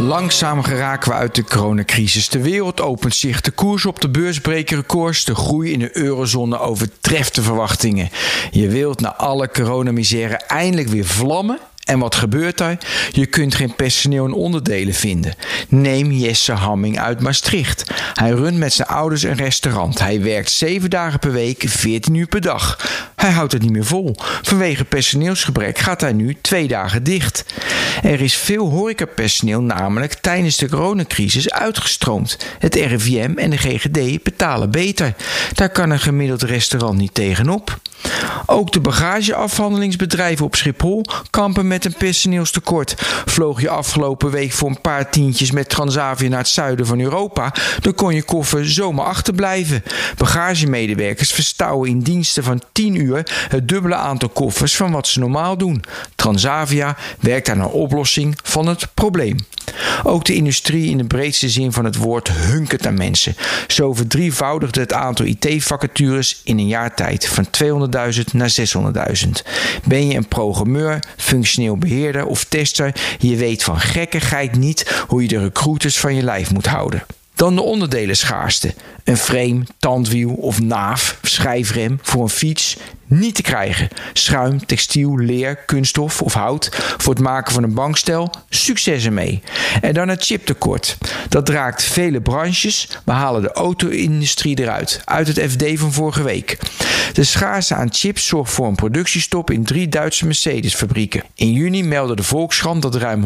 Langzaam geraken we uit de coronacrisis. De wereld opent zich. De koers op de beurs breken records. De groei in de eurozone overtreft de verwachtingen. Je wilt na alle coronamisère eindelijk weer vlammen en wat gebeurt er? Je kunt geen personeel en onderdelen vinden. Neem Jesse Hamming uit Maastricht. Hij runt met zijn ouders een restaurant. Hij werkt 7 dagen per week, 14 uur per dag. Hij houdt het niet meer vol. Vanwege personeelsgebrek gaat hij nu twee dagen dicht. Er is veel horecapersoneel namelijk tijdens de coronacrisis uitgestroomd. Het RIVM en de GGD betalen beter. Daar kan een gemiddeld restaurant niet tegenop. Ook de bagageafhandelingsbedrijven op Schiphol kampen met een personeelstekort. Vloog je afgelopen week voor een paar tientjes met Transavia naar het zuiden van Europa, dan kon je koffer zomaar achterblijven. Bagagemedewerkers verstouwen in diensten van 10 uur het dubbele aantal koffers van wat ze normaal doen. Transavia werkt aan een oplossing van het probleem. Ook de industrie in de breedste zin van het woord hunkert aan mensen. Zo verdrievoudigde het aantal IT-vacatures in een jaar tijd van 200.000 naar 600.000. Ben je een programmeur, functioneel beheerder of tester, je weet van gekkigheid niet hoe je de recruiters van je lijf moet houden. Dan de onderdelen schaarste. Een frame, tandwiel of naaf, schijfrem voor een fiets niet te krijgen. Schuim, textiel, leer, kunststof of hout voor het maken van een bankstel. Succes ermee. En dan het chiptekort. Dat raakt vele branches. We halen de auto-industrie eruit. Uit het FD van vorige week. De schaarste aan chips zorgt voor een productiestop in drie Duitse Mercedes-fabrieken. In juni meldde de Volkskrant dat ruim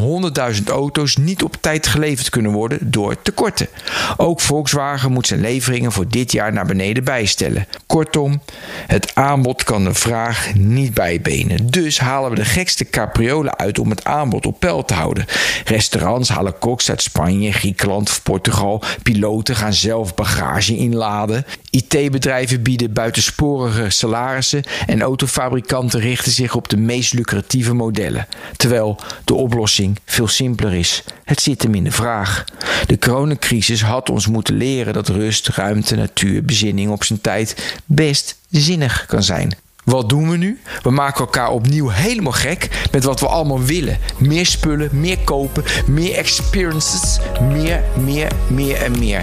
100.000 auto's niet op tijd geleverd kunnen worden door tekorten. Ook Volkswagen moet zijn leveringen voor dit jaar naar beneden bijstellen. Kortom, het aanbod kan de vraag niet bijbenen. Dus halen we de gekste capriolen uit om het aanbod op peil te houden. Restaurants halen koks uit Spanje, Griekenland of Portugal. Piloten gaan zelf bagage inladen. IT-bedrijven bieden buitensporige salarissen en autofabrikanten richten zich op de meest lucratieve modellen. Terwijl de oplossing veel simpeler is. Het zit hem in de vraag. De coronacrisis had ons moeten leren dat rust, ruimte, natuur, bezinning op zijn tijd best zinnig kan zijn. Wat doen we nu? We maken elkaar opnieuw helemaal gek met wat we allemaal willen. Meer spullen, meer kopen, meer experiences, meer, meer, meer en meer.